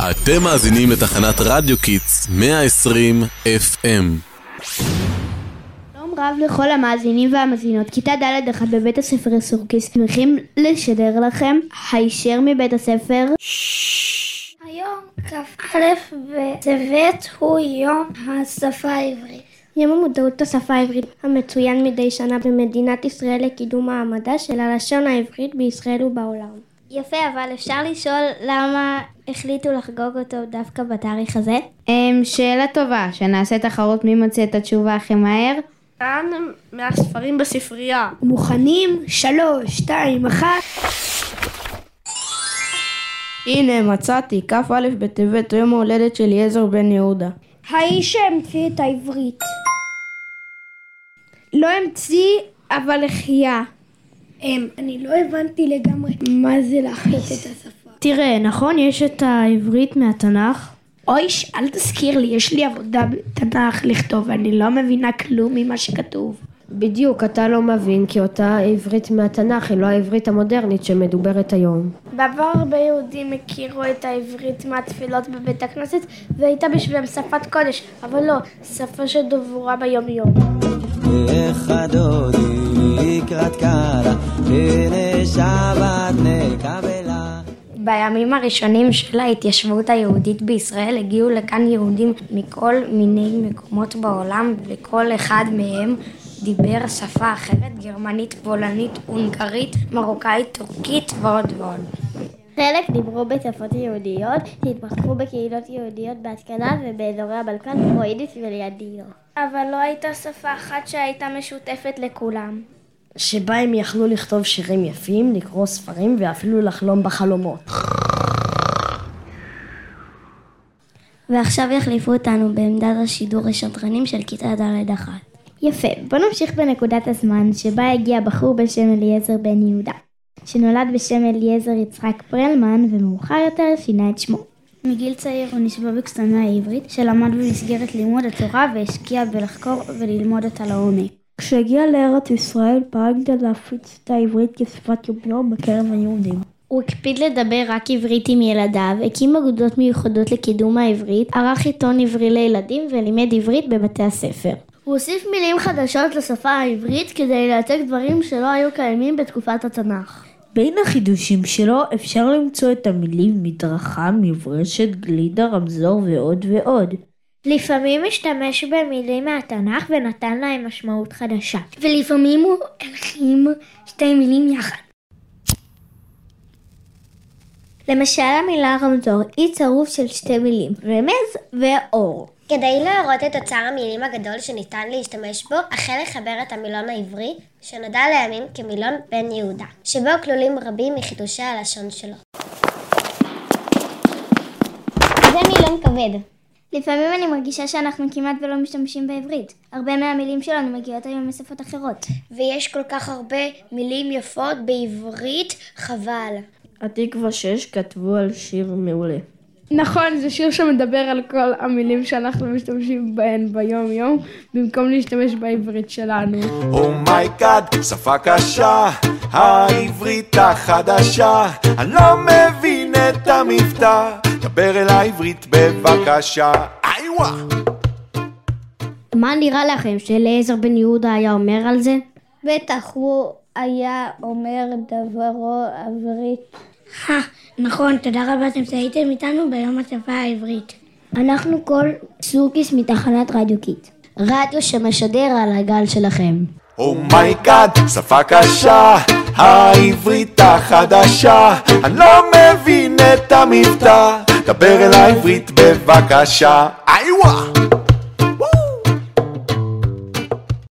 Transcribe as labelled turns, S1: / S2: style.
S1: אתם מאזינים לתחנת רדיו Kids 120 FM.
S2: שלום רב לכל המאזינים והמאזינות, כיתה ד' אחת בבית הספר סורקיס, שמחים לשדר לכם הישר מבית הספר.
S3: היום כ"א בטבת הוא יום השפה העברית.
S2: יום המודעות לשפה העברית המצוין מדי שנה במדינת ישראל לקידום מעמדה של הלשון העברית בישראל ובעולם.
S3: יפה, אבל אפשר לשאול למה החליטו לחגוג אותו דווקא בתאריך הזה?
S2: אמ, שאלה טובה, שנעשה תחרות מי מוצא את התשובה הכי מהר?
S4: כאן מהספרים בספרייה.
S2: מוכנים? שלוש, שתיים, אחת.
S4: הנה מצאתי, כ"א בטבת, יום ההולדת של אליעזר בן יהודה.
S2: האיש שהמציא את העברית. לא המציא, אבל החיה.
S3: אמ, אני לא הבנתי לגמרי מה זה להחיות את השפה.
S2: תראה, נכון, יש את העברית מהתנ"ך?
S3: אויש, אל תזכיר לי, יש לי עבודה בתנ"ך לכתוב, אני לא מבינה כלום ממה שכתוב.
S5: בדיוק, אתה לא מבין, כי אותה עברית מהתנ"ך היא לא העברית המודרנית שמדוברת היום.
S3: בעבר הרבה יהודים הכירו את העברית מהתפילות בבית הכנסת והייתה בשבילם שפת קודש, אבל לא, שפה שדוברה ביום בימים הראשונים של ההתיישבות היהודית בישראל הגיעו לכאן יהודים מכל מיני מקומות בעולם וכל אחד מהם דיבר שפה אחרת, גרמנית, פולנית, הונגרית, מרוקאית, טורקית ועוד ועוד. חלק דיברו בשפות יהודיות, שהתפתחו בקהילות יהודיות באשכנז ובאזורי הבלקן כמו יידיש ולידילו. אבל לא הייתה שפה אחת שהייתה משותפת לכולם.
S5: שבה הם יכלו לכתוב שירים יפים, לקרוא ספרים ואפילו לחלום בחלומות.
S3: ועכשיו יחליפו אותנו בעמדת השידור השדרנים של כיתה ד' אחת.
S2: יפה, בוא נמשיך בנקודת הזמן שבה הגיע בחור בשם אליעזר בן יהודה, שנולד בשם אליעזר יצחק פרלמן ומאוחר יותר שינה את שמו. מגיל צעיר הוא נשבע בקסמי העברית, שלמד במסגרת לימוד התורה והשקיע בלחקור וללמוד אותה לעומק.
S4: כשהגיע לארץ ישראל פעל כדי להפיץ את העברית כשפת יומיום בקרב היהודים.
S2: הוא הקפיד לדבר רק עברית עם ילדיו, הקים אגודות מיוחדות לקידום העברית, ערך עיתון עברי לילדים ולימד עברית בבתי הספר.
S3: הוא הוסיף מילים חדשות לשפה העברית כדי לייצג דברים שלא היו קיימים בתקופת התנ"ך.
S6: בין החידושים שלו אפשר למצוא את המילים מדרכה, מברשת, גלידה, רמזור ועוד ועוד.
S3: לפעמים השתמש במילים מהתנ"ך ונתן להם משמעות חדשה, ולפעמים הוא הלחים שתי מילים יחד. למשל המילה רמזור היא צירוף של שתי מילים, רמז ואור.
S7: כדי להראות את אוצר המילים הגדול שניתן להשתמש בו, החל לחבר את המילון העברי, שנודע לימים כמילון בן יהודה, שבו כלולים רבים מחידושי הלשון שלו. זה מילון כבד.
S3: לפעמים אני מרגישה שאנחנו כמעט ולא משתמשים בעברית. הרבה מהמילים שלנו מגיעות היום משפות אחרות.
S7: ויש כל כך הרבה מילים יפות בעברית, חבל.
S4: התקווה 6 כתבו על שיר מעולה.
S2: נכון, זה שיר שמדבר על כל המילים שאנחנו משתמשים בהן ביום יום, במקום להשתמש בעברית שלנו.
S8: oh my God, שפה קשה, העברית החדשה, אני לא מבין את המבטא, דבר אליי עברית בבקשה, איווה!
S2: מה נראה לכם שאליעזר בן יהודה היה אומר על זה?
S3: בטח הוא היה אומר דברו עברית. אה, נכון, תודה רבה שאתם שהייתם איתנו ביום השפה העברית.
S2: אנחנו כל סורקיס מתחנת רדיו Kids. רדיו שמשדר על הגל שלכם.
S8: oh my God, שפה קשה, העברית החדשה, אני לא מבין את המבטא, דבר אל העברית בבקשה, איווה!